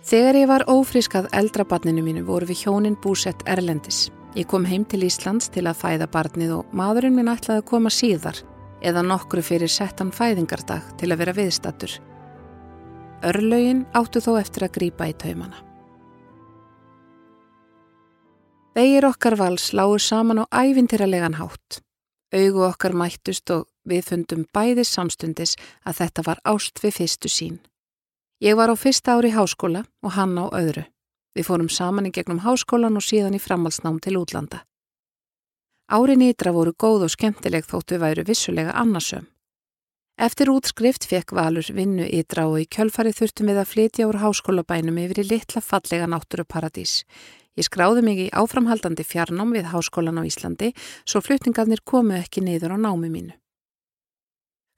Þegar ég var ófrískað eldra barninu mínu voru við hjónin búsett Erlendis. Ég kom heim til Íslands til að fæða barnið og maðurinn minn ætlaði að koma síðar eða nokkru fyrir settan fæðingardag til að vera viðstattur. Örlaugin áttu þó eftir að grýpa í taumana. Vegir okkar vals lágu saman á ævintýralegan hátt. Augu okkar mættust og við fundum bæði samstundis að þetta var ást við fyrstu sín. Ég var á fyrsta ári háskóla og hann á öðru. Við fórum saman í gegnum háskólan og síðan í framhalsnám til útlanda. Árin ytra voru góð og skemmtileg þóttu væru vissulega annarsöm. Eftir útskrift fekk Valur vinnu ytra og í kjölfarið þurftum við að flytja úr háskólabænum yfir í litla fallega náttúruparadís. Ég skráði mig í áframhaldandi fjarnám við háskólan á Íslandi svo flutningarnir komu ekki niður á námi mínu.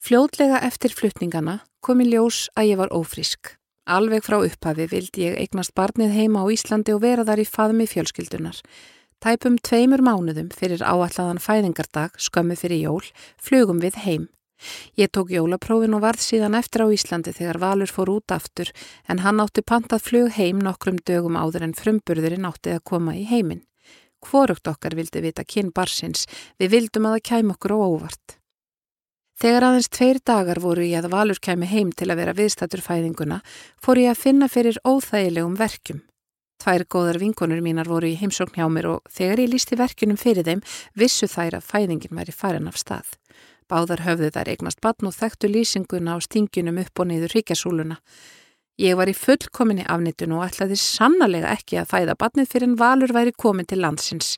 Fljótlega eftir flutningana kom í ljós að ég var ófrísk. Alveg frá upphafi vildi ég eignast barnið heima á Íslandi og vera þar í faðmi fjölskyldunar. Tæpum tveimur mánuðum fyrir áalladan fæðingardag, skömmu fyrir jól, flugum við heim. Ég tók jólaprófin og varð síðan eftir á Íslandi þegar Valur fór út aftur en hann átti pantað flug heim nokkrum dögum áður en frumburðurinn átti að koma í heiminn. Hvorugt okkar vildi vita kyn barsins, við vildum að það kæm okkur á óvart. Þegar aðeins tveir dagar voru ég að Valur kemi heim til að vera viðstatur fæðinguna, fór ég að finna fyrir óþægilegum verkjum. Tvær góðar vinkonur mínar voru í heimsókn hjá mér og þegar ég lísti verkunum fyrir þeim, vissu þær að fæðingin væri farin af stað. Báðar höfðu þær eignast batn og þekktu lýsinguna á stingjunum upp og niður ríkjasúluna. Ég var í fullkominni afnittun og ætlaði sannlega ekki að fæða batnið fyrir en Valur væri komin til landsins.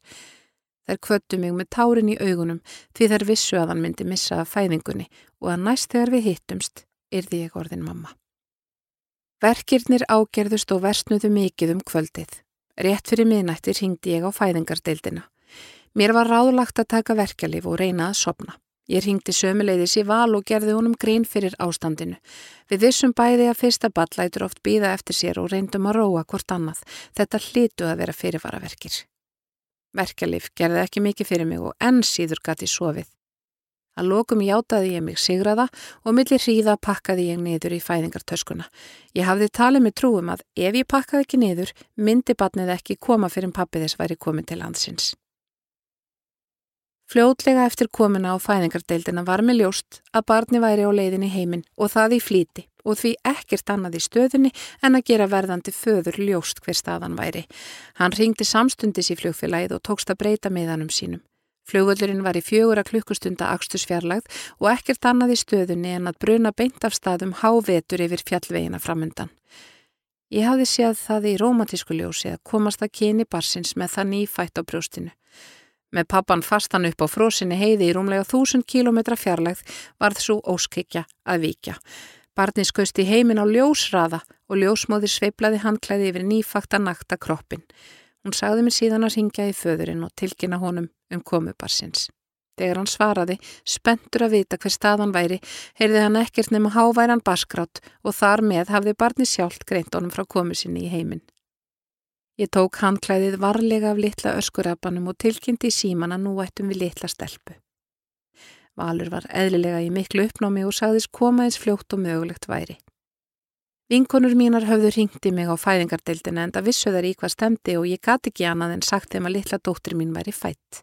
Þær kvöttu mig með tárin í augunum því þær vissu að hann myndi missa að fæðingunni og að næst þegar við hittumst yrði ég orðin mamma. Verkirnir ágerðust og versnuðu mikið um kvöldið. Rétt fyrir miðnættir hingdi ég á fæðingardeildina. Mér var ráðlagt að taka verkjalið og reyna að sopna. Ég hingdi sömuleiðis í val og gerði honum grín fyrir ástandinu. Við vissum bæði að fyrsta ballætur oft býða eftir sér og reyndum að róa hvort annað. Þetta hlítu að vera fyrirvaraverkir. Verkelif gerði ekki mikið fyrir mig og enn síður gæti sofið. Að lokum játaði ég mig sigraða og millir hríða pakkaði ég niður í fæðingartöskuna. Ég hafði talið með trúum að ef ég pakkaði ekki niður, myndi batnið ekki koma fyrir en pappi þess væri komin til landsins. Fljótlega eftir komina á fæðingardeildina var með ljóst að barni væri á leiðinni heiminn og það í flíti og því ekkert annað í stöðunni en að gera verðandi föður ljóst hver staðan væri. Hann ringdi samstundis í flugfélagið og tókst að breyta meðanum sínum. Flugvöldurinn var í fjögur að klukkustunda axtusfjarlagð og ekkert annað í stöðunni en að bruna beint af staðum hávetur yfir fjallvegina framundan. Ég hafði séð það í romantísku ljósi að komast að kyni barsins með það nýfætt á brjóstinu. Með pappan fastan upp á frósinni heiði í rúmlega þúsund kílometra fjarlagð varð svo óskikja að vikja. Barni skauðst í heimin á ljósraða og ljósmóðir sveiplaði handklæði yfir nýfakta nakta kroppin. Hún sagði mér síðan að ringja í föðurinn og tilkynna honum um komubarsins. Þegar hann svaraði, spentur að vita hver staðan væri, heyrði hann ekkert nema háværan baskrátt og þar með hafði barni sjálft greint honum frá komu sinni í heiminn. Ég tók handklæðið varlega af litla öskurabanum og tilkynnti í síman að nú ættum við litla stelpu. Valur var eðlilega í miklu uppnámi og sagðist koma eins fljótt og mögulegt væri. Vinkonur mínar höfðu ringti mig á fæðingardeildina en það vissu þær í hvað stemdi og ég gati ekki annað en sagt þeim að litla dóttir mín væri fætt.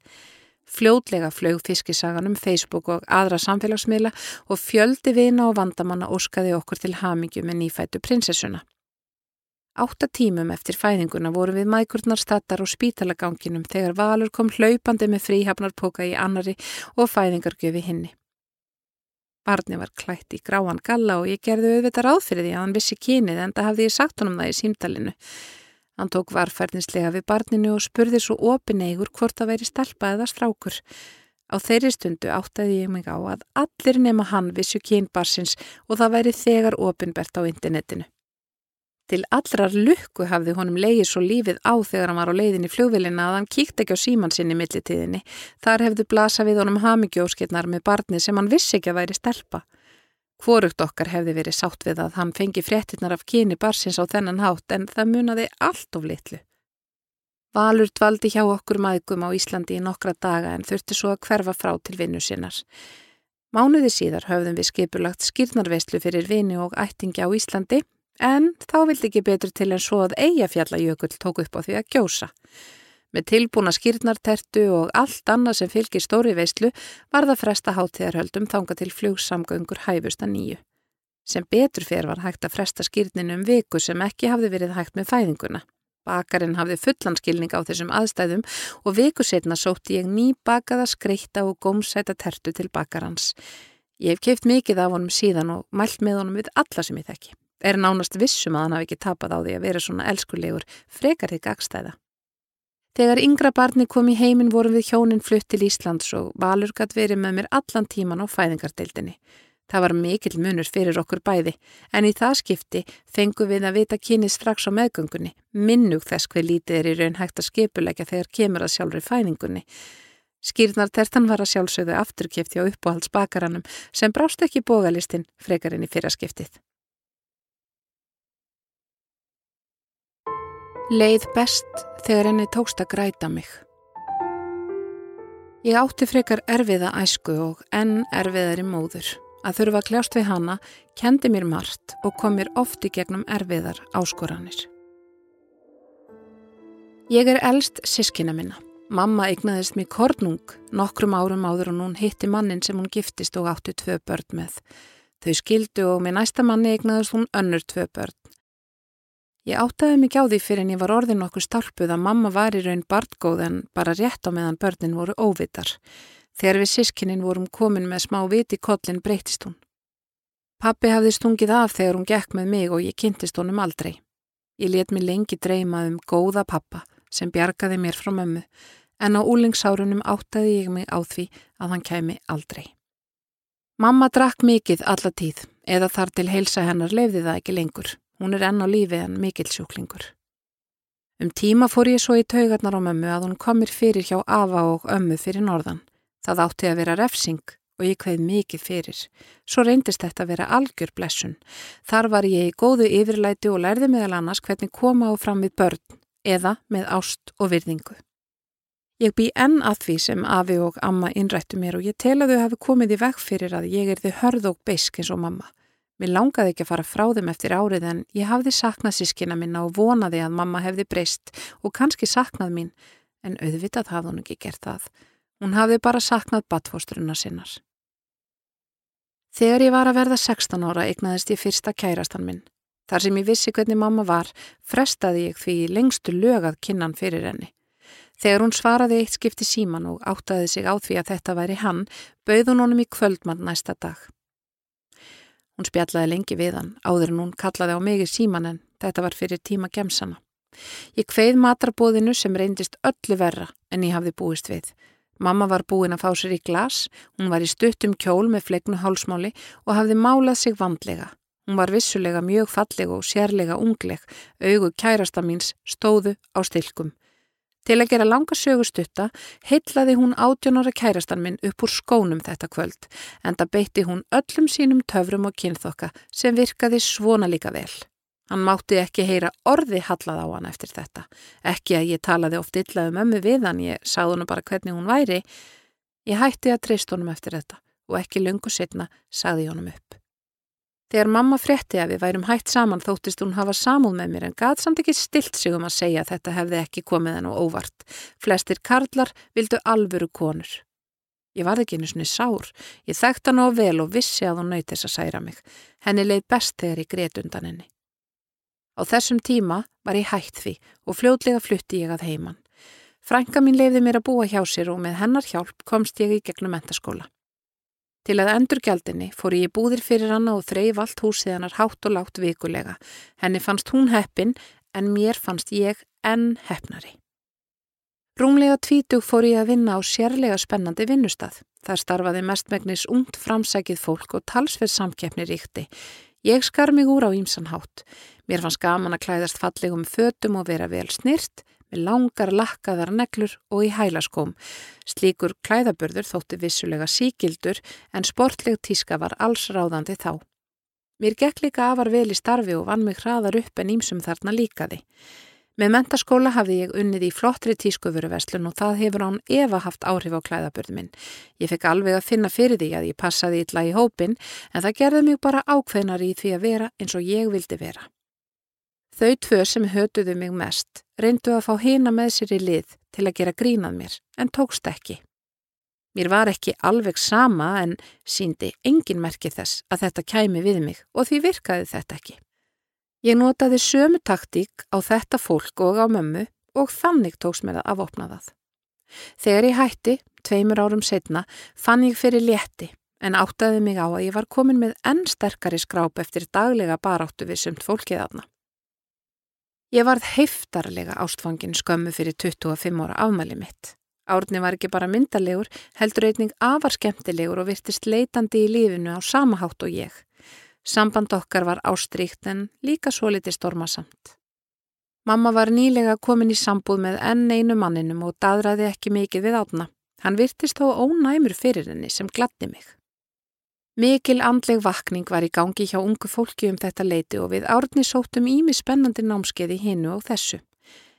Fljótlega flög fiskisagan um Facebook og aðra samfélagsmiðla og fjöldi vina og vandamanna óskaði okkur til hamingju með nýfættu prinsessuna. Átta tímum eftir fæðinguna voru við mækurnar stattar og spítalaganginum þegar Valur kom hlaupandi með fríhafnarpoka í annari og fæðingargjöfi hinni. Barni var klætt í gráan galla og ég gerði auðvitað ráð fyrir því að hann vissi kynið en það hafði ég sagt honum það í símtalinu. Hann tók varfærdinslega við barninu og spurði svo opinegur hvort það væri stelpa eða strákur. Á þeirri stundu áttaði ég mig á að allir nema hann vissu kynbarsins og það væri þegar opinbert á internetinu. Til allrar lukku hafði honum leiðið svo lífið á þegar hann var á leiðin í fljóðvilina að hann kíkt ekki á síman sinni millitíðinni. Þar hefðu blasa við honum hamingjóskirnar með barni sem hann vissi ekki að væri stelpa. Hvorugt okkar hefði verið sátt við að hann fengi fréttinnar af kyni barsins á þennan hátt en það munaði allt of litlu. Valur dvaldi hjá okkur maðgum á Íslandi í nokkra daga en þurfti svo að hverfa frá til vinnu sinnar. Mánuði síðar höfðum við skipulagt skýrnarveislu fyrir vini og ættingi á Íslandi en þá vildi ekki betur til en svo að Eyjafjallajökull tók upp á því að gjósa. Með tilbúna skýrnartertu og allt annað sem fylgir stóri veislu var það fresta háttíðarhöldum þanga til flugsamgöngur hæfust að nýju. Sem betur fyrir var hægt að fresta skýrninu um viku sem ekki hafði verið hægt með fæðinguna. Bakarinn hafði fullanskilning á þessum aðstæðum og viku setna sótti ég ný bakaða skreita og gómsæta tertu til bakarans. Ég hef keift mikið af honum síðan og mælt með honum við alla sem ég þekki er nánast vissum að hann hafi ekki tapað á því að vera svona elskulegur frekar þig gagstæða. Þegar yngra barni kom í heiminn vorum við hjónin flutt til Íslands og Valur gætt verið með mér allan tíman á fæðingardeildinni. Það var mikill munur fyrir okkur bæði, en í það skipti fengu við að vita kynið strax á meðgöngunni, minnug þess hver lítið er í raun hægt að skipulegja þegar kemur að sjálfur í fæðingunni. Skýrnartertan var að sjálfsögðu afturkipti á uppáhaldsbakaranum sem brást ekki bógalistinn frekarinn í fyrraskiptið. Leið best þegar henni tókst að græta mig. Ég átti frekar erfiða æsku og enn erfiðari móður. Að þurfa að kljást við hana kendi mér margt og kom mér ofti gegnum erfiðar áskoranir. Ég er elst sískina minna. Mamma eignaðist mér kornung nokkrum árum áður og hún hitti mannin sem hún giftist og átti tvö börn með. Þau skildu og með næsta manni eignaðist hún önnur tvö börn. Ég áttaði mig á því fyrir en ég var orðin okkur stálpuð að mamma var í raun barngóð en bara rétt á meðan börnin voru óvitar. Þegar við sískinin vorum komin með smá viti kollin breytist hún. Pappi hafði stungið af þegar hún gekk með mig og ég kynntist honum aldrei. Ég let mér lengi dreyma um góða pappa sem bjargaði mér frá mömmu en á úlingsárunum áttaði ég mig á því að hann kæmi aldrei. Mamma drakk mikið alla tíð eða þar til heilsa hennar lefði það ekki lengur. Hún er enn á lífi en mikill sjúklingur. Um tíma fór ég svo í taugarnar á mömmu að hún komir fyrir hjá Ava og ömmu fyrir norðan. Það átti að vera refsing og ég kveið mikið fyrir. Svo reyndist þetta að vera algjör blessun. Þar var ég í góðu yfirlæti og lærði meðal annars hvernig koma á fram við börn eða með ást og virðingu. Ég bý enn að því sem Afi og Amma innrættu mér og ég tel að þau hafi komið í veg fyrir að ég er þau hörð og beisk eins og mamma. Mér langaði ekki að fara frá þeim eftir árið en ég hafði saknað sískina minna og vonaði að mamma hefði breyst og kannski saknað mín, en auðvitað hafði hún ekki gert það. Hún hafði bara saknað batfóstruna sinnar. Þegar ég var að verða 16 ára eignaðist ég fyrsta kærastan minn. Þar sem ég vissi hvernig mamma var, frestaði ég því lengstu lögað kinnan fyrir henni. Þegar hún svaraði eitt skipti síman og áttaði sig á því að þetta væri hann, bauð hún honum í kvöldmann næsta dag. Hún spjallaði lengi við hann, áður en hún kallaði á mig í síman en þetta var fyrir tíma gemsana. Ég kveið matrabóðinu sem reyndist öllu verra en ég hafði búist við. Mamma var búin að fá sér í glas, hún var í stuttum kjól með flegnu hálsmáli og hafði málað sig vandlega. Hún var vissulega mjög falleg og sérlega ungleg, augu kærasta míns stóðu á stilkum. Til að gera langa sögustutta heitlaði hún átjónara kærastan minn upp úr skónum þetta kvöld en það beitti hún öllum sínum töfrum og kynþokka sem virkaði svona líka vel. Hann mátti ekki heyra orði hallað á hann eftir þetta. Ekki að ég talaði oft illa um ömmu við hann, ég sáð hann bara hvernig hún væri. Ég hætti að treyst honum eftir þetta og ekki lungu setna sagði ég honum upp. Þegar mamma frétti að við værum hægt saman þóttist hún hafa samúð með mér en gað samt ekki stilt sig um að segja að þetta hefði ekki komið henn og óvart. Flestir karlar vildu alvöru konur. Ég varði ekki einu svoni sár. Ég þekkt hann á vel og vissi að hún nöyt þess að særa mig. Henni leið best þegar ég gret undan henni. Á þessum tíma var ég hægt því og fljóðlega flutti ég að heiman. Frænka mín leiði mér að búa hjá sér og með hennar hjálp komst ég í gegnum mentaskóla. Til að endur gjaldinni fór ég búðir fyrir hana og þreif allt húsið hannar hátt og látt vikulega. Henni fannst hún heppin en mér fannst ég enn heppnari. Rúmlega tvítug fór ég að vinna á sérlega spennandi vinnustad. Það starfaði mestmegnis ungt framsækið fólk og talsverð samkeppni ríkti. Ég skar mig úr á ímsanhátt. Mér fannst gaman að klæðast fallegum fötum og vera vel snirt, með langar lakkaðar neglur og í hælaskóm. Slíkur klæðaburður þótti vissulega síkildur en sportleg tíska var alls ráðandi þá. Mér gekk líka afar vel í starfi og vann mig hraðar upp en ímsum þarna líkaði. Með mentaskóla hafði ég unnið í flottri tískuföruverslun og það hefur án Eva haft áhrif á klæðaburð minn. Ég fekk alveg að finna fyrir því að ég passaði illa í hópin en það gerði mig bara ákveðnar í því að vera eins og ég vildi vera. Þau tvö sem hötuðu mig mest reyndu að fá hina með sér í lið til að gera grínað mér en tókst ekki. Mér var ekki alveg sama en síndi engin merkið þess að þetta kæmi við mig og því virkaði þetta ekki. Ég notaði sömu taktík á þetta fólk og á mömmu og þannig tóks mér að afopna það. Þegar ég hætti, tveimur árum setna, fann ég fyrir létti en áttaði mig á að ég var komin með enn sterkari skráp eftir daglega baráttu við sumt fólkið aðna. Ég varð heiftarlega ástfangin skömmu fyrir 25 ára afmæli mitt. Árni var ekki bara myndalegur, heldur einning afar skemmtilegur og virtist leitandi í lífinu á samahátt og ég. Samband okkar var ástríkt en líka svo litið stormasamt. Mamma var nýlega komin í sambúð með enn einu manninum og dadraði ekki mikið við átna. Hann virtist þó ónæmur fyrir henni sem gladdi mig. Mikil andleg vakning var í gangi hjá ungu fólki um þetta leiti og við árni sóttum ími spennandi námskeiði hinnu og þessu.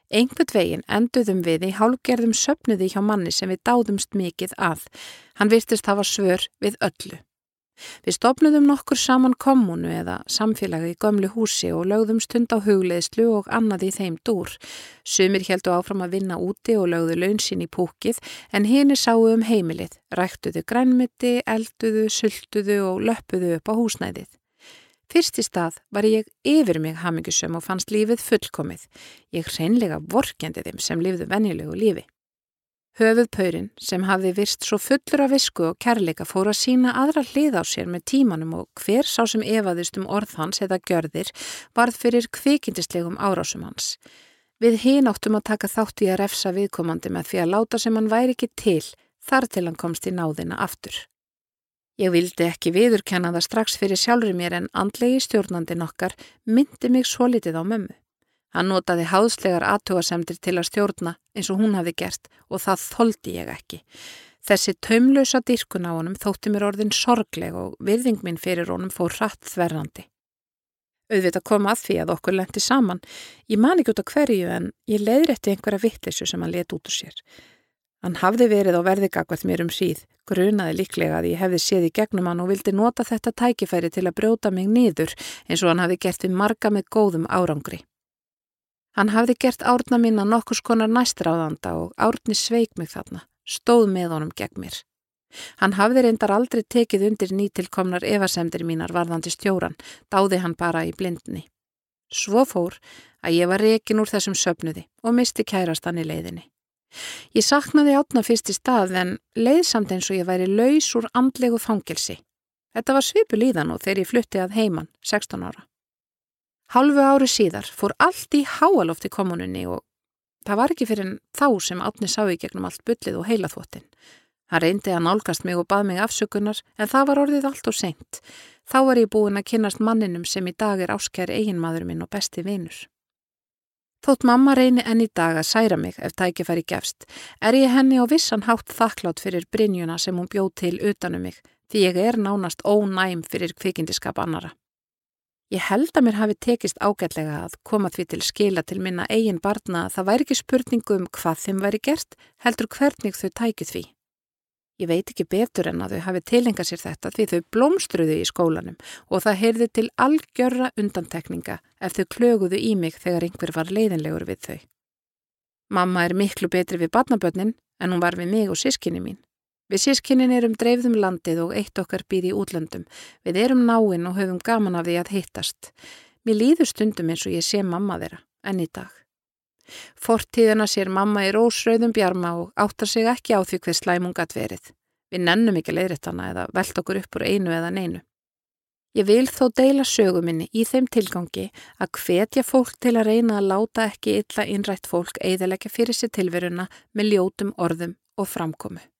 Einhvern veginn enduðum við í hálgerðum söpnuði hjá manni sem við dáðumst mikið að. Hann virtist hafa svör við öllu. Við stopnuðum nokkur saman kommunu eða samfélagi í gömlu húsi og lögðum stund á hugleðslu og annað í þeim dúr. Sumir heldu áfram að vinna úti og lögðu launsinn í púkið en henni sáu um heimilið, ræktuðu grænmiti, elduðu, sultuðu og löpuðu upp á húsnæðið. Fyrst í stað var ég yfir mig hamingisum og fannst lífið fullkomið. Ég reynlega vorkendi þeim sem lifðu venjulegu lífi. Höfuðpaurin sem hafði virst svo fullur af visku og kærleika fór að sína aðra hlið á sér með tímanum og hver sá sem evaðist um orð hans eða gjörðir varð fyrir kvikindislegum árásum hans. Við hinn áttum að taka þátt í að refsa viðkomandi með því að láta sem hann væri ekki til þar til hann komst í náðina aftur. Ég vildi ekki viðurkenna það strax fyrir sjálfur mér en andlegi stjórnandi nokkar myndi mig svo litið á mömmu. Hann notaði háðslegar aðtugasemdir til að stjórna eins og hún hafi gert og það þoldi ég ekki. Þessi taumlösa dyrkun á honum þótti mér orðin sorgleg og virðing minn fyrir honum fór hratt þverrandi. Auðvitað kom að því að okkur lendi saman. Ég man ekki út á hverju en ég leiðrætti einhverja vittlisu sem hann let út úr sér. Hann hafði verið á verðigagvært mér um síð, grunaði líklega að ég hefði séð í gegnum hann og vildi nota þetta tækifæri til að brjóta mig niður eins og hann hafi gert við marga með góðum árangri. Hann hafði gert árna mín að nokkus konar næstráðanda og árni sveik mig þarna, stóð með honum gegn mér. Hann hafði reyndar aldrei tekið undir nýtilkomnar evasemdir mínar varðandi stjóran, dáði hann bara í blindni. Svo fór að ég var rekin úr þessum söpnuði og misti kærastan í leiðinni. Ég saknaði átna fyrst í stað en leiðsamt eins og ég væri laus úr andlegu fangilsi. Þetta var svipu líðan og þegar ég flutti að heiman, 16 ára. Halvu ári síðar fór allt í háaloft í kommununni og það var ekki fyrir þá sem átni sá í gegnum allt byllið og heilaþvottin. Hann reyndi að nálgast mig og bað mig afsökunar en það var orðið allt og seint. Þá var ég búin að kynast manninum sem í dag er áskæri eiginmaður minn og besti vinur. Þótt mamma reyni enn í dag að særa mig ef tækifæri gefst, er ég henni á vissan hátt þakklátt fyrir Brynjuna sem hún bjóð til utanum mig því ég er nánast ónæm fyrir kvikindiskap annara. Ég held að mér hafi tekist ágætlega að koma því til skila til minna eigin barna að það væri ekki spurningu um hvað þeim væri gert, heldur hvernig þau tækið því. Ég veit ekki betur en að þau hafi tilengað sér þetta því þau blómstruðu í skólanum og það heyrði til algjörra undantekninga ef þau klöguðu í mig þegar einhver var leiðinlegur við þau. Mamma er miklu betri við barnabönnin en hún var við mig og sískinni mín. Við sískinnin erum dreifðum landið og eitt okkar býð í útlöndum. Við erum náinn og höfum gaman af því að hittast. Mér líður stundum eins og ég sé mamma þeirra, enn í dag. Fortíðina sér mamma í rósröðum bjarma og áttar sig ekki á því hver slæmungat verið. Við nennum ekki leiðrættana eða veld okkur upp úr einu eða neinu. Ég vil þó deila söguminni í þeim tilgangi að hvetja fólk til að reyna að láta ekki illa innrætt fólk eðalega fyrir sér tilveruna með ljótum orðum og framkomu.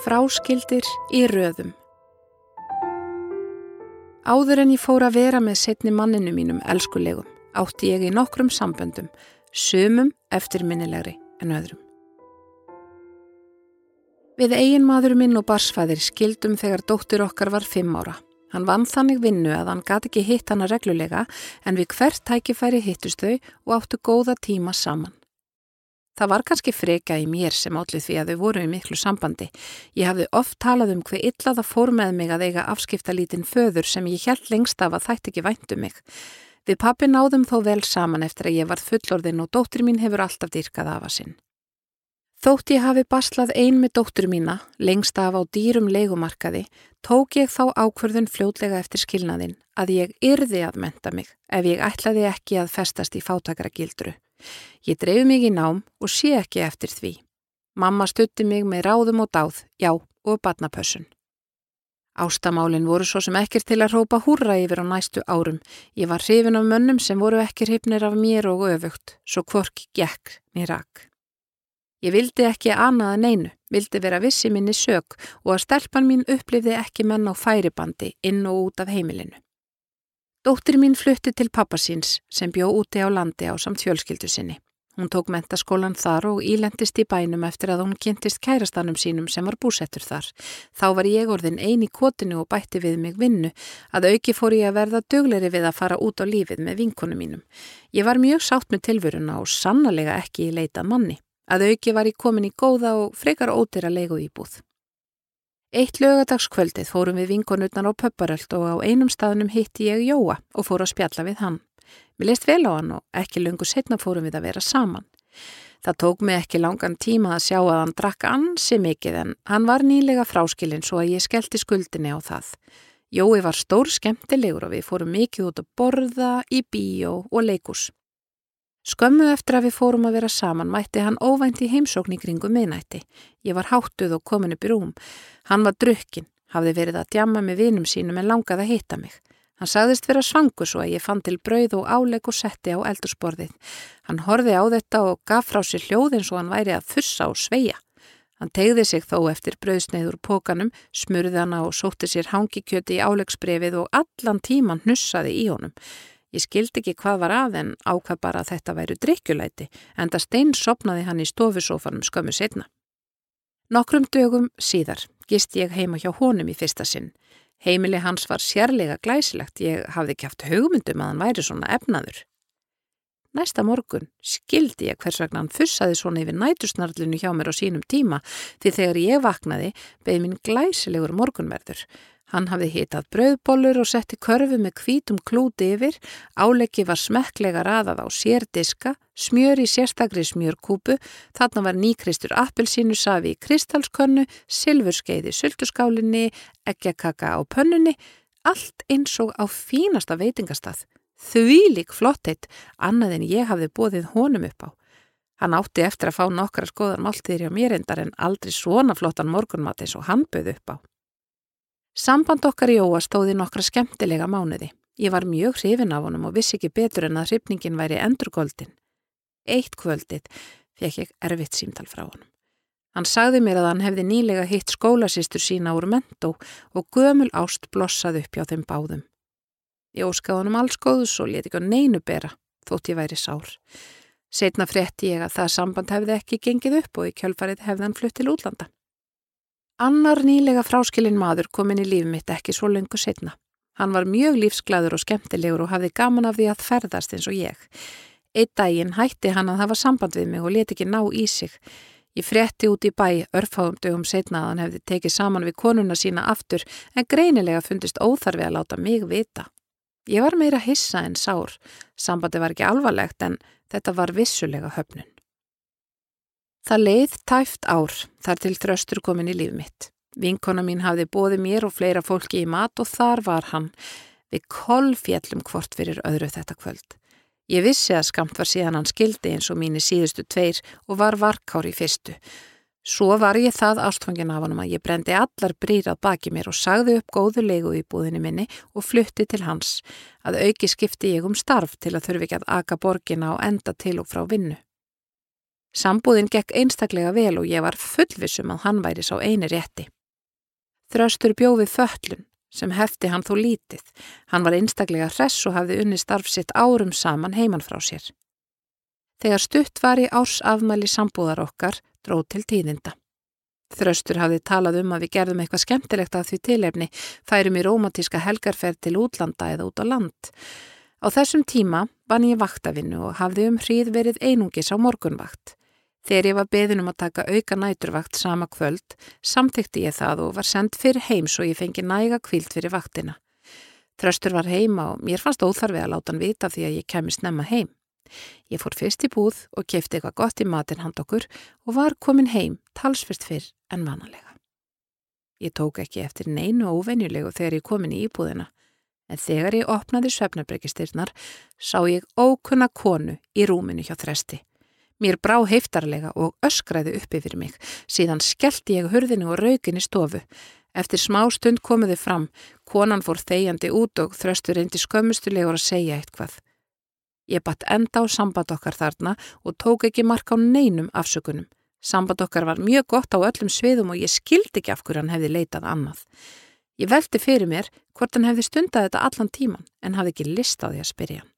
Fráskildir í röðum Áður en ég fór að vera með setni manninu mínum elskulegum átti ég í nokkrum samböndum, sumum eftirminnilegri en öðrum. Við eigin maður minn og barsfæðir skildum þegar dóttur okkar var fimm ára. Hann vann þannig vinnu að hann gati ekki hitt hana reglulega en við hvert tækifæri hittust þau og áttu góða tíma saman. Það var kannski freka í mér sem átlið því að þau voru í miklu sambandi. Ég hafði oft talað um hver illa það fór með mig að eiga afskipta lítinn föður sem ég held lengst af að þætt ekki væntu mig. Við pappi náðum þó vel saman eftir að ég var fullorðin og dóttir mín hefur alltaf dýrkað af að sinn. Þótt ég hafi baslað ein með dóttur mína, lengst af á dýrum leikumarkaði, tók ég þá ákverðun fljótlega eftir skilnaðinn að ég yrði að menta mig ef ég ætlaði ekki að festast í fátakara gildru. Ég dreif mig í nám og sé ekki eftir því. Mamma stutti mig með ráðum og dáð, já, og badnapössun. Ástamálinn voru svo sem ekkir til að rópa húrra yfir á næstu árum. Ég var hrifin af mönnum sem voru ekki hrifnir af mér og öfugt, svo kvork gekk mér rakk. Ég vildi ekki annað en einu, vildi vera vissi minni sög og að stelpan mín upplifði ekki menn á færibandi inn og út af heimilinu. Dóttir mín flutti til pappasins sem bjó úti á landi á samt fjölskyldu sinni. Hún tók mentaskólan þar og ílendist í bænum eftir að hún kynntist kærastanum sínum sem var búsettur þar. Þá var ég orðin eini kotinu og bætti við mig vinnu að auki fór ég að verða dögleri við að fara út á lífið með vinkunum mínum. Ég var mjög sátt með tilvöruna og sannlega ekki í leita manni. Að auki var ég komin í góða og frekar ótir að leiku íbúð. Eitt lögadagskvöldið fórum við vinkonutnar á pöpparöld og á einum staðnum hitti ég Jóa og fór að spjalla við hann. Við leist vel á hann og ekki lungu setna fórum við að vera saman. Það tók mig ekki langan tíma að sjá að hann drakk ansi mikið en hann var nýlega fráskilinn svo að ég skellti skuldinni á það. Jói var stór skemmtilegur og við fórum mikið út að borða, í bíó og leikus. Skömmu eftir að við fórum að vera saman mætti hann óvænt í heimsókn í kringum miðnætti. Ég var háttuð og komin upp í rúm. Hann var drukkin, hafði verið að djamma með vinum sínum en langaði að hitta mig. Hann sagðist vera svangu svo að ég fann til brauð og áleg og setti á eldursporðið. Hann horfi á þetta og gaf frá sér hljóðin svo hann væri að fussa og sveia. Hann tegði sig þó eftir brauðsneiður pókanum, smurði hana og sótti sér hangikjöti í álegsbrefið og allan tíman hnussaði í honum. Ég skildi ekki hvað var að en ákvað bara að þetta væru drikkjulæti en það stein sopnaði hann í stofusófanum skömmu setna. Nokkrum dögum síðar gist ég heima hjá honum í fyrsta sinn. Heimili hans var sérlega glæsilegt, ég hafði ekki haft hugmyndum að hann væri svona efnaður. Næsta morgun skildi ég hvers vegna hann fussaði svona yfir nætusnarlinu hjá mér á sínum tíma því þegar ég vaknaði beði mín glæsilegur morgunverður. Hann hafði hitað brauðbólur og setti körfu með kvítum klúti yfir, áleggi var smekklega raðað á sérdiska, smjör í sérstakri smjörkúpu, þarna var nýkristur appelsínu safi í kristalskönnu, silfurskeiði sultuskálinni, ekkjakaka á pönnunni, allt eins og á fínasta veitingastað. Þvílik flotteitt, annað en ég hafði bóðið honum upp á. Hann átti eftir að fá nokkra skoðar máltiðir hjá mér endar en aldrei svona flottan morgunmat eins og hann böð upp á. Samband okkar í Jóa stóði nokkra skemmtilega mánuði. Ég var mjög hrifin af honum og vissi ekki betur en að hrifningin væri endurgóldin. Eitt kvöldið fekk ég erfitt símtal frá honum. Hann sagði mér að hann hefði nýlega hitt skólasýstur sína úr mentó og gömul ást blossaði upp hjá þeim báðum. Ég óskaði honum alls góðus og leti ekki á neinu bera, þótt ég væri sár. Setna frétti ég að það samband hefði ekki gengið upp og í kjölfarið hefði hann flutt til útlanda. Annar nýlega fráskilin maður kom inn í líf mitt ekki svo lengur setna. Hann var mjög lífsglæður og skemmtilegur og hafði gaman af því að ferðast eins og ég. Eitt daginn hætti hann að hafa samband við mig og leti ekki ná í sig. Ég frétti út í bæ örfáum dögum setna að hann hefði tekið saman við konuna sína aftur en greinilega fundist óþarfi að láta mig vita. Ég var meira hissa en sár. Sambandi var ekki alvarlegt en þetta var vissulega höfnun. Það leið tæft ár þar til þröstur komin í líf mitt. Vinkona mín hafði bóði mér og fleira fólki í mat og þar var hann. Við kolfjallum hvort fyrir öðru þetta kvöld. Ég vissi að skamt var síðan hann skildi eins og mínu síðustu tveir og var varkár í fyrstu. Svo var ég það ástfangin af hann að ég brendi allar brýrað baki mér og sagði upp góðu leigu í búðinu minni og flutti til hans. Að auki skipti ég um starf til að þurfi ekki að aka borgina og enda til og frá vinnu. Sambúðin gekk einstaklega vel og ég var fullvissum að hann væri sá eini rétti. Þröstur bjófið föllun sem hefti hann þó lítið. Hann var einstaklega hress og hafði unni starfsitt árum saman heiman frá sér. Þegar stutt var í árs afmæli sambúðar okkar, dróð til tíðinda. Þröstur hafði talað um að við gerðum eitthvað skemmtilegt af því tilefni, færum í romantíska helgarferð til útlanda eða út á land. Á þessum tíma vann ég vaktavinnu og hafði um hríð verið einungis á morgunvakt. Þegar ég var beðin um að taka auka næturvakt sama kvöld, samþykti ég það og var sendt fyrir heim svo ég fengi næga kvíld fyrir vaktina. Þröstur var heima og mér fannst óþarfi að láta hann vita því að ég kemi snemma heim. Ég fór fyrst í búð og kefti eitthvað gott í matin hand okkur og var komin heim talsfyrst fyrr en vanalega. Ég tók ekki eftir neinu óvenjulegu þegar ég komin í íbúðina, en þegar ég opnaði svefnabrekistyrnar sá ég ókunna konu í rúminu hjá þresti. Mér brá heiftarlega og öskraði upp yfir mig. Síðan skellti ég hurðinu og raukin í stofu. Eftir smá stund komiði fram. Konan fór þegjandi út og þröstur reyndi skömmustulegur að segja eitthvað. Ég batt enda á samband okkar þarna og tók ekki mark á neinum afsökunum. Samband okkar var mjög gott á öllum sviðum og ég skildi ekki af hverju hann hefði leitað annað. Ég veldi fyrir mér hvort hann hefði stundað þetta allan tíman en hafði ekki list á því að spyrja hann.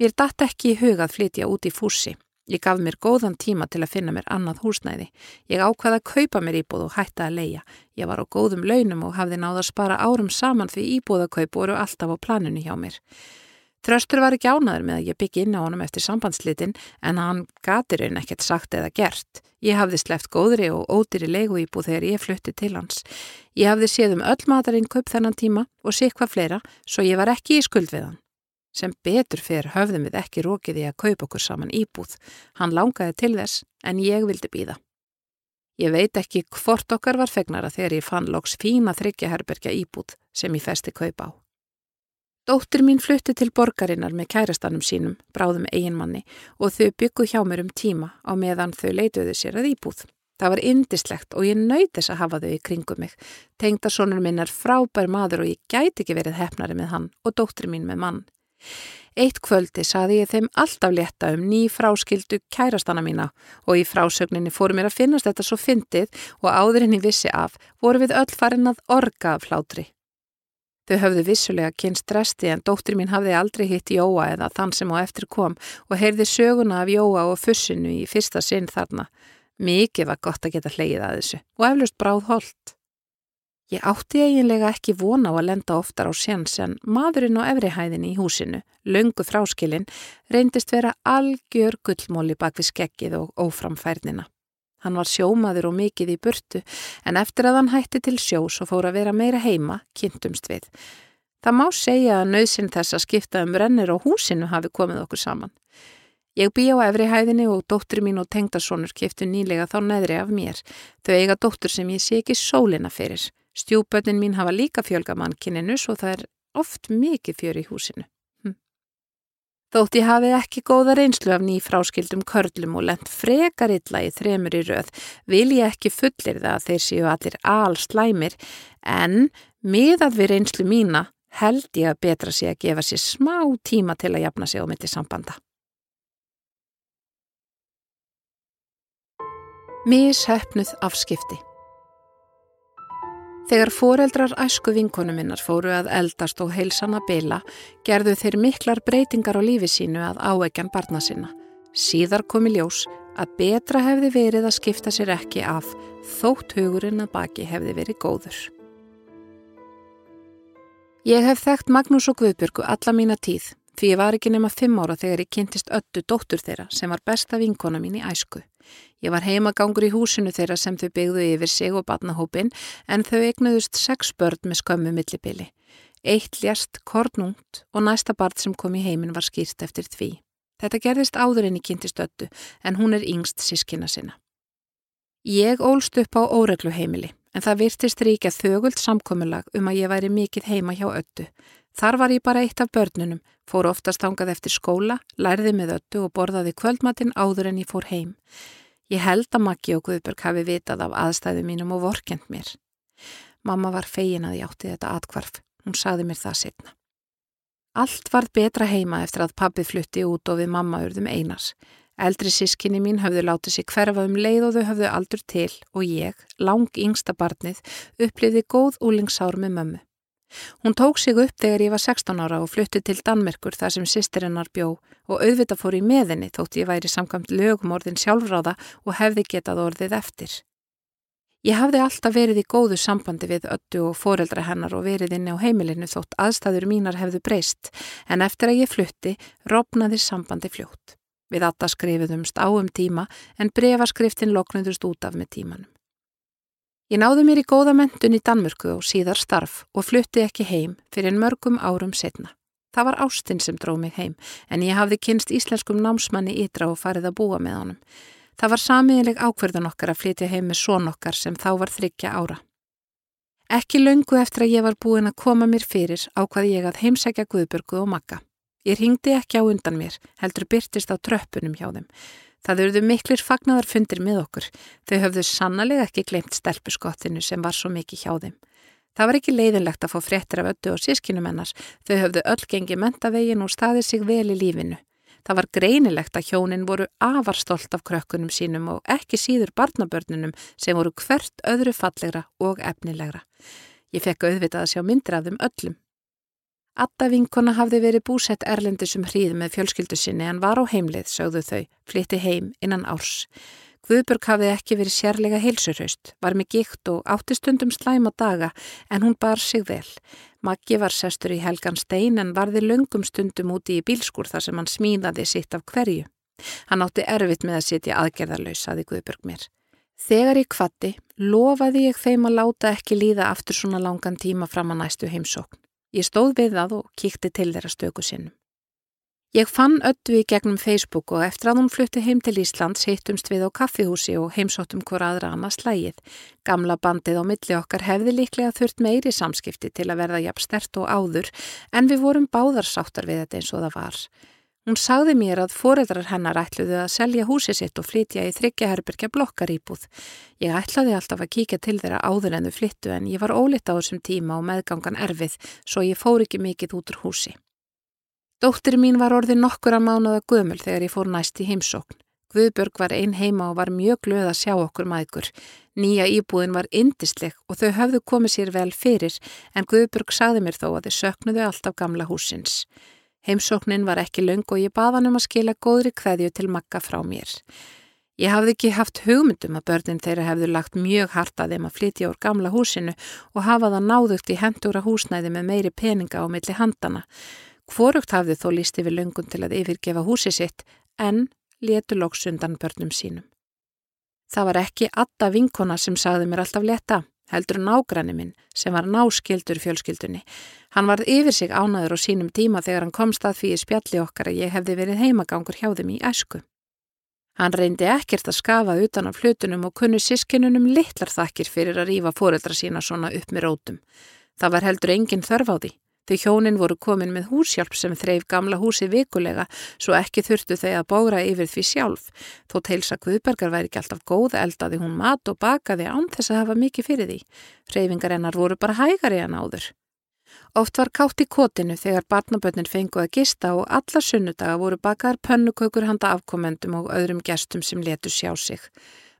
Mér datt ekki í hugað flytja út í fúsi. Ég gaf mér góðan tíma til að finna mér annað húsnæði. Ég ákvaði að kaupa mér íbúð og hætta að leia. Ég var á góðum launum og hafði náða að spara árum saman því íbúðakaup voru alltaf á planinu hjá mér. Þröstur var ekki ánaður með að ég byggi inn á honum eftir sambandslitin en hann gatir einn ekkert sagt eða gert. Ég hafði sleft góðri og ódýri leigu íbúð þegar ég flutti til hans. Ég hafði séð um öll matarinn kaup þennan tíma og sé hvað fleira svo ég var ekki í skuld við hann. Sem betur fyrir höfðum við ekki rókiði að kaupa okkur saman íbúð. Hann langaði til þess en ég vildi býða. Ég veit ekki hvort okkar var fegnara þegar ég fann loks fína þryggjaherbergja íbúð sem ég festi kaupa á. Dóttir mín flutti til borgarinnar með kærastanum sínum, bráðum eiginmanni og þau byggu hjá mér um tíma á meðan þau leituðu sér að íbúð. Það var indislegt og ég nöyð þess að hafa þau í kringum mig. Tengdarsónur minn er frábær maður og ég gæti ekki verið hefnari með hann og dóttir mín með mann. Eitt kvöldi saði ég þeim alltaf leta um ný fráskildu kærastana mína og í frásögninni fóru mér að finnast þetta svo fyndið og áðurinn í vissi af voru við öll farin að orga af hlátri. Þau höfðu vissulega kynst stresti en dóttir mín hafði aldrei hitt Jóa eða þann sem á eftir kom og heyrði söguna af Jóa og fussinu í fyrsta sinn þarna. Mikið var gott að geta hleyið að þessu og eflust bráð holdt. Ég átti eiginlega ekki vona á að lenda oftar á séns en maðurinn á efrihæðinni í húsinu, löngu fráskilinn, reyndist vera algjör gullmóli bak við skeggið og óframfærnina. Hann var sjómaður og mikið í burtu en eftir að hann hætti til sjós og fór að vera meira heima, kynntumst við. Það má segja að nöðsinn þess að skipta um rennir á húsinu hafi komið okkur saman. Ég bý á efrihæðinni og dóttur mín og tengdarsonur kiptu nýlega þá neðri af mér. Þau eiga dóttur sem ég sé ekki sólina fyrir. Stjúbötnin mín hafa líka fjölga mannkinninu svo það er oft mikið fjör í húsinu. Hm. Þótt ég hafi ekki góða reynslu af ný fráskildum körlum og lent frekar illa í þremur í röð vil ég ekki fullir það að þeir séu allir allslæmir en miðað við reynslu mína held ég að betra sig að gefa sér smá tíma til að jafna sig á mitti sambanda. Mishöfnuð afskipti Þegar foreldrar æsku vinkonu minnar fóru að eldast og heilsana bila, gerðu þeir miklar breytingar á lífi sínu að áegjan barna sinna. Síðar komi ljós að betra hefði verið að skipta sér ekki af þótt hugurinn að baki hefði verið góður. Ég hef þekkt Magnús og Guðbjörgu alla mína tíð, því ég var ekki nema fimm ára þegar ég kynntist öllu dóttur þeirra sem var besta vinkona mín í æsku. Ég var heimagangur í húsinu þeirra sem þau byggðu yfir sig og batnahópin en þau egnuðust sex börn með skömmu millibili. Eitt ljast kornungt og næsta barn sem kom í heimin var skýrt eftir því. Þetta gerðist áður en í kynntistöttu en hún er yngst sískina sinna. Ég ólst upp á óreglu heimili en það virtist ríkja þögult samkominlag um að ég væri mikið heima hjá öllu. Þar var ég bara eitt af börnunum, fór oftast ángað eftir skóla, lærði með öllu og borðaði kvöldmatinn áður en ég fór heim. Ég held að Maggi og Guðberg hafi vitað af aðstæðu mínum og vorkend mér. Mamma var fegin að ég átti þetta atkvarf. Hún saði mér það setna. Allt varð betra heima eftir að pabbi flutti út og við mamma urðum einars. Eldri sískinni mín höfðu látið sér hverfa um leið og þau höfðu aldur til og ég, lang yngsta barnið, upplifði góð úlingsár með mömmu. Hún tók sig upp þegar ég var 16 ára og fluttið til Danmerkur þar sem sýstirinnar bjó og auðvita fór í meðinni þótt ég væri samkvæmt lögum orðin sjálfráða og hefði getað orðið eftir. Ég hafði alltaf verið í góðu sambandi við öllu og foreldra hennar og verið inni á heimilinu þótt aðstæður mínar hefðu breyst en eftir að ég flutti ropnaði sambandi fljótt. Við alltaf skrifiðumst á um tíma en brefaskriftin loknundust út af með tímanum. Ég náði mér í góða mentun í Danmörku og síðar starf og flutti ekki heim fyrir mörgum árum setna. Það var Ástinn sem dróð mig heim en ég hafði kynst íslenskum námsmanni ytra og farið að búa með honum. Það var samiðileg ákverðan okkar að flytja heim með són okkar sem þá var þryggja ára. Ekki löngu eftir að ég var búin að koma mér fyrir ákvaði ég að heimsækja Guðbörgu og Magga. Ég ringdi ekki á undan mér, heldur byrtist á tröppunum hjá þeim. Það eruðu miklir fagnadarfundir með okkur. Þau höfðu sannlega ekki glemt stelpuskottinu sem var svo mikið hjá þeim. Það var ekki leiðinlegt að fá fréttir af öllu og sískinum ennars. Þau höfðu öll gengið mentavegin og staðið sig vel í lífinu. Það var greinilegt að hjónin voru afarstolt af krökkunum sínum og ekki síður barnabörnunum sem voru hvert öðru fallegra og efnilegra. Ég fekk auðvitað að sjá myndir af þeim öllum. Atta vinkona hafði verið búsett erlendis um hríð með fjölskyldu sinni en var á heimlið, sögðu þau, flytti heim innan árs. Guðburg hafði ekki verið sérlega heilsurhaust, var með gikt og átti stundum slæma daga en hún bar sig vel. Maggi var sestur í helgan stein en varði löngum stundum úti í bílskur þar sem hann smíðaði sitt af hverju. Hann átti erfitt með að sitja aðgerðarlaus, saði Guðburg mér. Þegar ég kvatti, lofaði ég þeim að láta ekki líða aftur svona langan tíma fram að næstu heimsókn. Ég stóð við það og kíkti til þeirra stöku sinnum. Ég fann öllu í gegnum Facebook og eftir að hún flutti heim til Íslands hittumst við á kaffihúsi og heimsóttum hver aðra annars slægið. Gamla bandið á milli okkar hefði líklega þurft meiri samskipti til að verða jafn stert og áður en við vorum báðarsáttar við þetta eins og það var. Hún sagði mér að foreldrar hennar ætluðu að selja húsi sitt og flytja í þryggjaherbergja blokkarýbúð. Ég ætlaði alltaf að kíkja til þeirra áður en þau flyttu en ég var ólitt á þessum tíma og meðgangan erfið svo ég fór ekki mikið út úr húsi. Dóttir mín var orðið nokkur að mánaða gömul þegar ég fór næst í heimsókn. Guðbjörg var einn heima og var mjög glöð að sjá okkur maðgur. Nýja íbúðin var indisleg og þau höfðu komið sér vel fyrir en Guðbjörg sagði mér þó að þau söknuðu alltaf gamla húsins. Heimsóknin var ekki laung og ég baða hann um að skila góðri kveðju til makka frá mér. Ég hafði ekki haft hugmyndum að börnin þeirra hefðu lagt mjög harta þeim að flytja úr gamla húsinu og hafa það náðugt í hendúra húsnæði með meiri peninga á milli handana. Hvorugt hafði þó lísti við laungun til að yfirgefa húsi sitt en letu loks undan börnum sínum. Það var ekki atta vinkona sem sagði mér alltaf leta heldur nágranni minn sem var náskildur fjölskyldunni. Hann varð yfir sig ánaður á sínum tíma þegar hann komst að því í spjalli okkar að ég hefði verið heimagangur hjá þeim í æsku. Hann reyndi ekkert að skafa utan af flutunum og kunnu sískinunum litlar þakkir fyrir að rýfa fóreldra sína svona upp með rótum. Það var heldur engin þörf á því. Þau hjónin voru komin með húsjálp sem þreif gamla húsi vikulega svo ekki þurftu þau að bógra yfir því sjálf. Þótt heilsa Guðbergar væri ekki alltaf góð eldaði hún mat og bakaði án þess að hafa mikið fyrir því. Hreyfingar hennar voru bara hægari en áður. Oft var kátt í kotinu þegar barnabönnin fenguð að gista og alla sunnudaga voru bakaðar pönnukökur handa afkomendum og öðrum gestum sem letu sjá sig.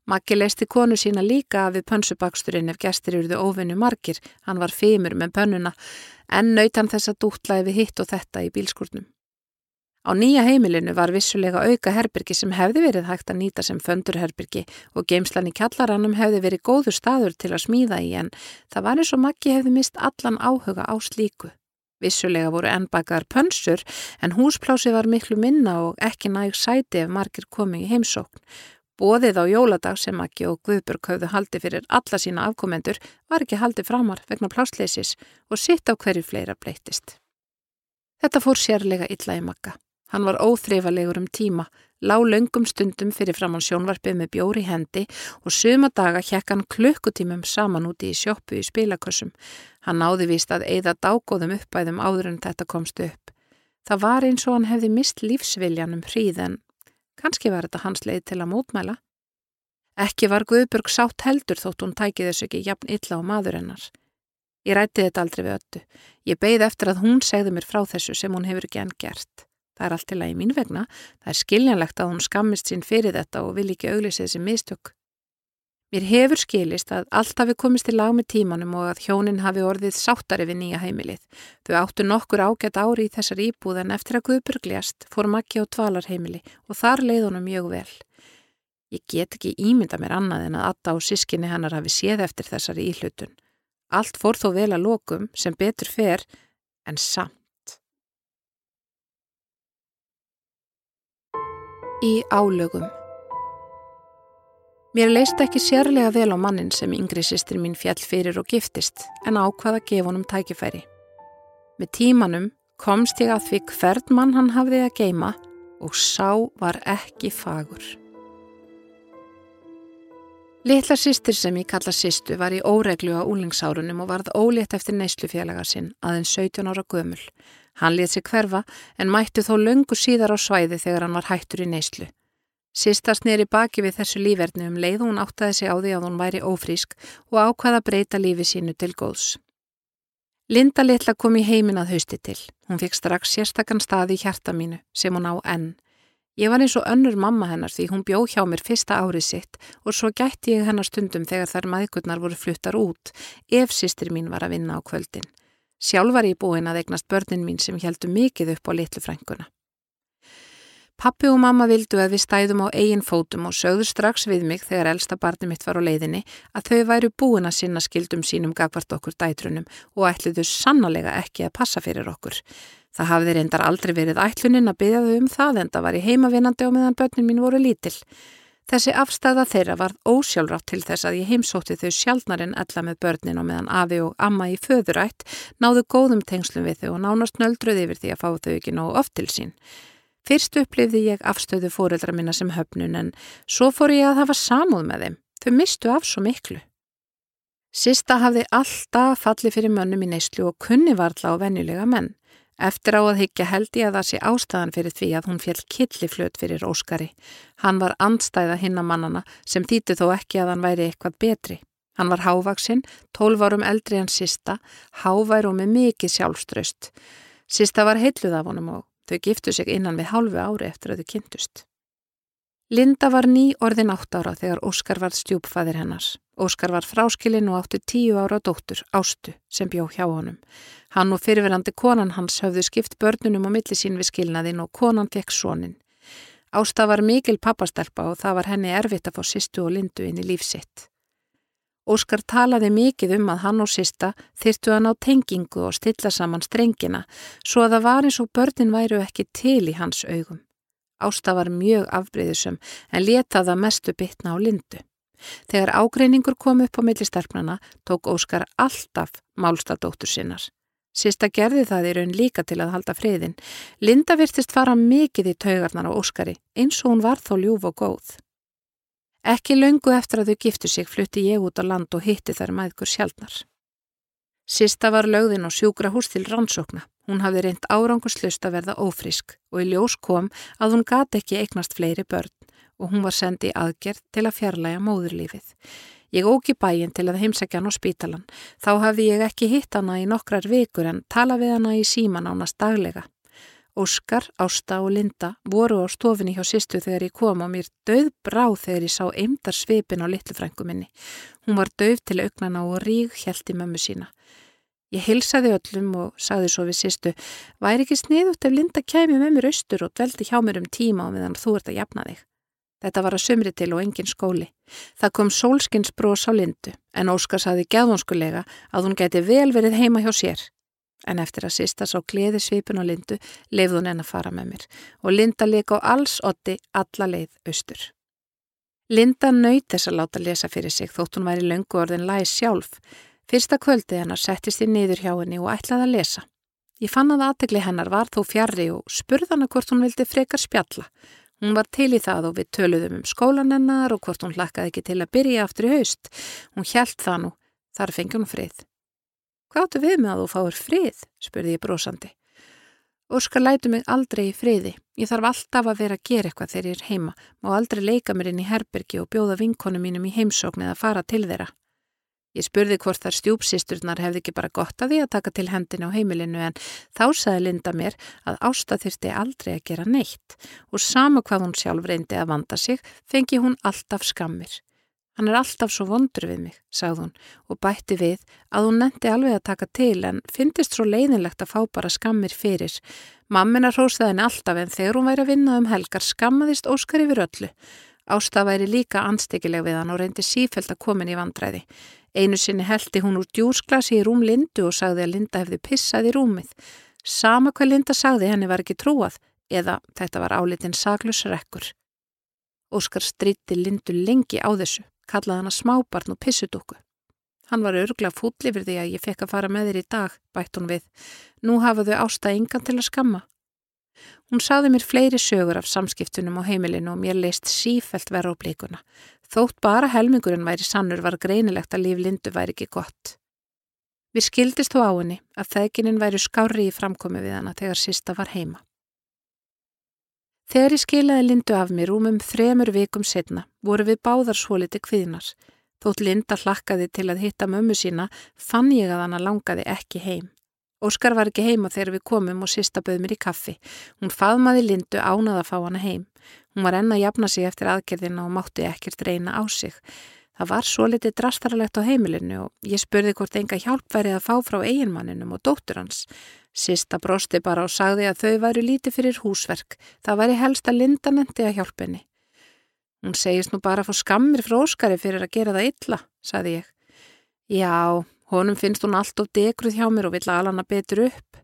Maggi leisti konu sína líka af við pönsubaksturinn ef gestir eruðu óvinnu margir, hann var feimur með pönnuna, en naut hann þess að dútlaði við hitt og þetta í bílskurnum. Á nýja heimilinu var vissulega auka herbyrgi sem hefði verið hægt að nýta sem föndurherbyrgi og geimslan í kjallarannum hefði verið góður staður til að smíða í en það var eins og Maggi hefði mist allan áhuga á slíku. Vissulega voru ennbakaðar pönsur en húsplási var miklu minna og ekki næg sæti ef margir komið í heimsókn Bóðið á jóladag sem Maggi og Guðburg hafðu haldi fyrir alla sína afkomendur var ekki haldi framar vegna plásleisis og sitt á hverju fleira breytist. Þetta fór sérlega illa í Magga. Hann var óþrifalegur um tíma, lág löngum stundum fyrir framann sjónvarpið með bjóri hendi og suma daga hjekk hann klukkutímum saman úti í sjóppu í spilakössum. Hann náði vist að eigða dágóðum uppæðum áður en þetta komst upp. Það var eins og hann hefði mist lífsviljan um hríðen Kanski var þetta hans leið til að mótmæla. Ekki var Guðbjörg sátt heldur þótt hún tæki þessu ekki jafn illa á maður hennar. Ég rætti þetta aldrei við öllu. Ég beigði eftir að hún segði mér frá þessu sem hún hefur ekki enn gert. Það er allt til að í mín vegna. Það er skiljanlegt að hún skammist sín fyrir þetta og vil ekki auglýsa þessi mistök. Mér hefur skilist að allt hafi komist í lag með tímanum og að hjónin hafi orðið sáttari við nýja heimilið. Þau áttu nokkur ágætt ári í þessar íbúð en eftir að Guðbjörg lést fór makki á dvalarheimili og þar leið honum mjög vel. Ég get ekki ímynda mér annað en að Atta og sískinni hennar hafi séð eftir þessari íhlutun. Allt fór þó vel að lokum sem betur fer en samt. Í álögum Mér leist ekki sérlega vel á mannin sem yngri sýstir mín fjall fyrir og giftist en ákvaða gefunum tækifæri. Með tímanum komst ég að því hvert mann hann hafði að geima og sá var ekki fagur. Litla sýstir sem ég kalla sýstu var í óreglu á úlingsárunum og varð ólétt eftir neyslufélaga sinn aðeins 17 ára gömul. Hann lit sig hverfa en mættu þó löngu síðar á svæði þegar hann var hættur í neyslu. Sista sneri baki við þessu lífverðnu um leið hún áttaði sig á því að hún væri ófrísk og ákvaða breyta lífi sínu til góðs. Linda litla kom í heimin að hausti til. Hún fikk strax sérstakann staði í hjarta mínu sem hún á enn. Ég var eins og önnur mamma hennar því hún bjó hjá mér fyrsta árið sitt og svo gætti ég hennar stundum þegar þær maðgurnar voru fluttar út ef sýstir mín var að vinna á kvöldin. Sjálf var ég búin að eignast börnin mín sem heldu mikið upp á litlu frænguna. Pappi og mamma vildu að við stæðum á eigin fótum og sögðu strax við mig þegar elsta barni mitt var á leiðinni að þau væru búin að sinna skildum sínum gagvart okkur dætrunum og ætluðu sannlega ekki að passa fyrir okkur. Það hafði reyndar aldrei verið ætlunin að byggja þau um það en það var í heimavinandi og meðan börnin mín voru lítil. Þessi afstæða þeirra var ósjálfrátt til þess að ég heimsótti þau sjálfnarinn alla með börnin og meðan afi og amma í föðurætt náðu góðum tengslum við þau og nánast nöldruð yfir því að fá þau ekki nógu oft til sín. Fyrst upplifði ég afstöðu fóreldra minna sem höfnun en svo fór ég að hafa samúð með þeim. Þau mistu af svo miklu. Sista hafði alltaf fallið fyrir mönnum í neyslu og kunni varla á venjulega menn. Eftir á að higgja held ég að það sé ástæðan fyrir því að hún fjall killiflöt fyrir Óskari. Hann var andstæða hinn að mannana sem þýtti þó ekki að hann væri eitthvað betri. Hann var hávaksinn, tólv árum eldri en Sista, hávær og með mikið sjálfströst. Sista var heitluð af honum og Þau giftu sig innan við hálfu ári eftir að þau kynntust. Linda var ný orðin átt ára þegar Óskar var stjúpfæðir hennars. Óskar var fráskilinn og áttu tíu ára dóttur, Ástu, sem bjó hjá honum. Hann og fyrirverandi konan hans höfðu skipt börnunum og millisín við skilnaðinn og konan fekk sónin. Ásta var mikil pappastelpa og það var henni erfitt að fá sýstu og lindu inn í lífsitt. Óskar talaði mikið um að hann og sista þyrtu að ná tengingu og stilla saman strengina svo að það var eins og börnin væru ekki til í hans augum. Ásta var mjög afbreyðisum en letaða mestu bitna á lindu. Þegar ágreiningur kom upp á millistarpnana tók Óskar alltaf málstadóttur sinnar. Sista gerði það í raun líka til að halda friðin. Linda virtist fara mikið í taugarnar á Óskari eins og hún var þó ljúf og góð. Ekki laungu eftir að þau giftu sig flutti ég út á land og hitti þær maðgur sjálfnar. Sista var lögðin á sjúkrahús til rannsókna. Hún hafði reynd árangurslust að verða ófrisk og í ljós kom að hún gati ekki eignast fleiri börn og hún var sendið aðgerð til að fjarlæga móðurlífið. Ég óki bæin til að heimsækja hann á spítalan. Þá hafði ég ekki hitt hana í nokkrar vikur en tala við hana í síman ánast daglega. Óskar, Ásta og Linda voru á stofinni hjá sýstu þegar ég kom og mér döð brá þegar ég sá eimdar svipin á litlufrængu minni. Hún var döð til auknana og ríg hjælti mömmu sína. Ég hilsaði öllum og sagði svo við sýstu, væri ekki sniðut ef Linda kemi með mér austur og dveldi hjá mér um tíma og meðan þú ert að jafna þig. Þetta var að sömri til og engin skóli. Það kom sólskins brós á Lindu en Óskar saði gæðvonskulega að hún geti vel verið heima hjá sér. En eftir að sýsta sá gleði svipin og Lindu leifð hún enn að fara með mér og Linda leik á alls otti alla leið austur. Linda nöyt þess að láta lesa fyrir sig þótt hún væri löngu orðin læs sjálf. Fyrsta kvöldið hennar settist ég niður hjá henni og ætlaði að lesa. Ég fann að aðtegli hennar var þó fjarrri og spurð hana hvort hún vildi frekar spjalla. Hún var til í það og við töluðum um skólan hennar og hvort hún hlakkaði ekki til að byrja aftur í haust. Hún hjælt það nú, þar fengi hún frið. Hvað áttu við með að þú fáir frið? spurði ég brosandi. Óskar lætu mig aldrei í friði. Ég þarf alltaf að vera að gera eitthvað þegar ég er heima og aldrei leika mér inn í herbergi og bjóða vinkonu mínum í heimsókn eða fara til þeirra. Ég spurði hvort þar stjúpsisturnar hefði ekki bara gott að því að taka til hendin á heimilinu en þá saði Linda mér að Ásta þurfti aldrei að gera neitt og sama hvað hún sjálf reyndi að vanda sig fengi hún alltaf skammir. Hann er alltaf svo vondur við mig, sagði hún og bætti við að hún nendi alveg að taka til en fyndist svo leiðinlegt að fá bara skammir fyrir. Mammina hrósaði henni alltaf en þegar hún væri að vinna um helgar skammaðist Óskar yfir öllu. Ásta væri líka anstíkileg við hann og reyndi sífælt að komin í vandræði. Einu sinni heldi hún úr djúsglasi í rúm Lindu og sagði að Linda hefði pissað í rúmið. Sama hvað Linda sagði henni var ekki trúað eða þetta var álitinn saglusrekkur. Óskar stritti Lindu lengi á þessu, kallaði hana smábarn og pissudúku. Hann var örgla fúll yfir því að ég fekk að fara með þér í dag, bætt hún við. Nú hafaðu ásta engan til að skamma. Hún saði mér fleiri sögur af samskiptunum á heimilinu og mér leist sífelt vera á blíkuna. Þótt bara helmingurinn væri sannur var greinilegt að líf Lindu væri ekki gott. Við skildist þó á henni að þegininn væri skári í framkomi við hana þegar sista var heima. Þegar ég skilaði Lindu af mér um um þremur vikum setna voru við báðar svo liti kviðnar. Þótt Linda hlakkaði til að hitta mömmu sína fann ég að hana langaði ekki heim. Óskar var ekki heima þegar við komum og sista bauð mér í kaffi. Hún faðmaði Lindu ánað að fá hana heim. Hún var enna jafna sig eftir aðgerðina og mátti ekkert reyna á sig. Það var svo litið drastaralegt á heimilinu og ég spurði hvort enga hjálp væri að fá frá eiginmanninum og dóttur hans. Sista brosti bara og sagði að þau væri lítið fyrir húsverk. Það væri helst að Linda nendi að hjálpenni. Hún segist nú bara að fá skammir frá Óskari fyrir að gera það illa, sagði ég. Já, Honum finnst hún allt of degruð hjá mér og vill alana betur upp.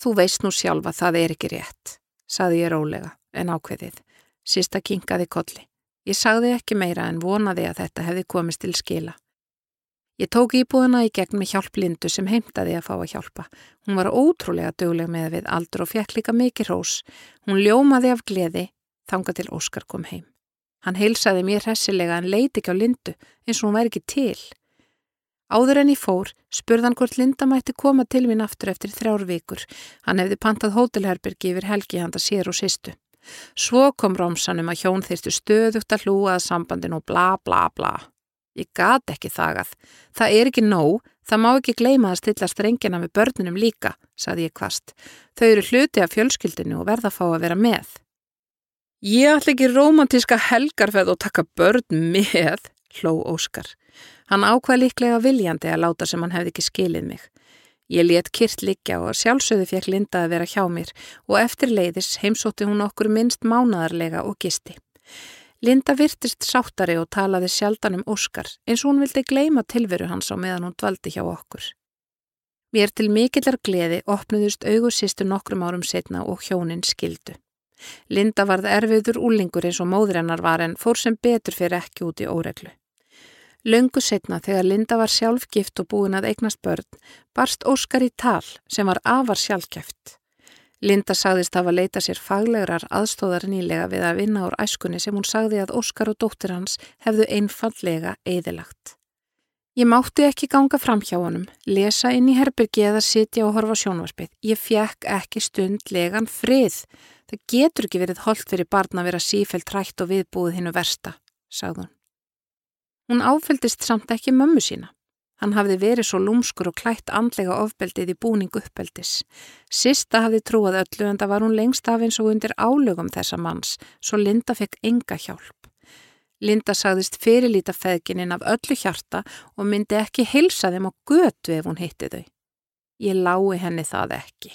Þú veist nú sjálfa það er ekki rétt, saði ég rólega en ákveðið. Sista kinkaði kolli. Ég sagði ekki meira en vonaði að þetta hefði komist til skila. Ég tók íbúðuna í gegn með hjálp Lindu sem heimtaði að fá að hjálpa. Hún var ótrúlega dögleg með við aldur og fekk líka mikið rós. Hún ljómaði af gleði þanga til Óskar kom heim. Hann heilsaði mér hressilega en leiti ekki á Lindu eins og hún væri ekki til. Áður en ég fór, spurðan hvort Linda mætti koma til mín aftur eftir þrjár vikur. Hann hefði pantað hótelherbergi yfir helgi handa sér og sýstu. Svo kom Rómsanum að hjón þeirstu stöðugt að hlúa að sambandin og bla bla bla. Ég gat ekki þagað. Það er ekki nóg, það má ekki gleima að stilla strengina með börnunum líka, saði ég kvast. Þau eru hluti af fjölskyldinu og verða að fá að vera með. Ég ætla ekki romantíska helgarfeð og taka börn með, hló Óskar. Hann ákvað líklega viljandi að láta sem hann hefði ekki skilið mig. Ég let kyrt liggja og sjálfsögðu fekk Linda að vera hjá mér og eftir leiðis heimsótti hún okkur minnst mánadarlega og gisti. Linda virtist sáttari og talaði sjaldan um Óskar eins og hún vildi gleima tilveru hans á meðan hún dvaldi hjá okkur. Mér til mikillar gleði opnuðust augusýstu nokkrum árum setna og hjónin skildu. Linda varð erfiður úlingur eins og móðrennar var en fór sem betur fyrir ekki út í óreglu. Laungu setna þegar Linda var sjálfgift og búin að eignast börn barst Óskar í tal sem var afar sjálfgeft. Linda sagðist hafa leita sér faglegar aðstóðar nýlega við að vinna úr æskunni sem hún sagði að Óskar og dóttir hans hefðu einfallega eðilagt. Ég mátti ekki ganga fram hjá honum, lesa inn í herbyrgi eða sitja og horfa sjónvarpið. Ég fjekk ekki stundlegan frið. Það getur ekki verið holdt fyrir barn að vera sífælt rætt og viðbúið hinnu versta, sagði hún. Hún áfældist samt ekki mömmu sína. Hann hafði verið svo lúmskur og klætt andlega ofbeldið í búning uppeldis. Sista hafði trúað öllu en það var hún lengst af eins og undir álögum þessa manns, svo Linda fekk enga hjálp. Linda sagðist fyrirlíta feðgininn af öllu hjarta og myndi ekki heilsa þeim á götu ef hún hitti þau. Ég lái henni það ekki.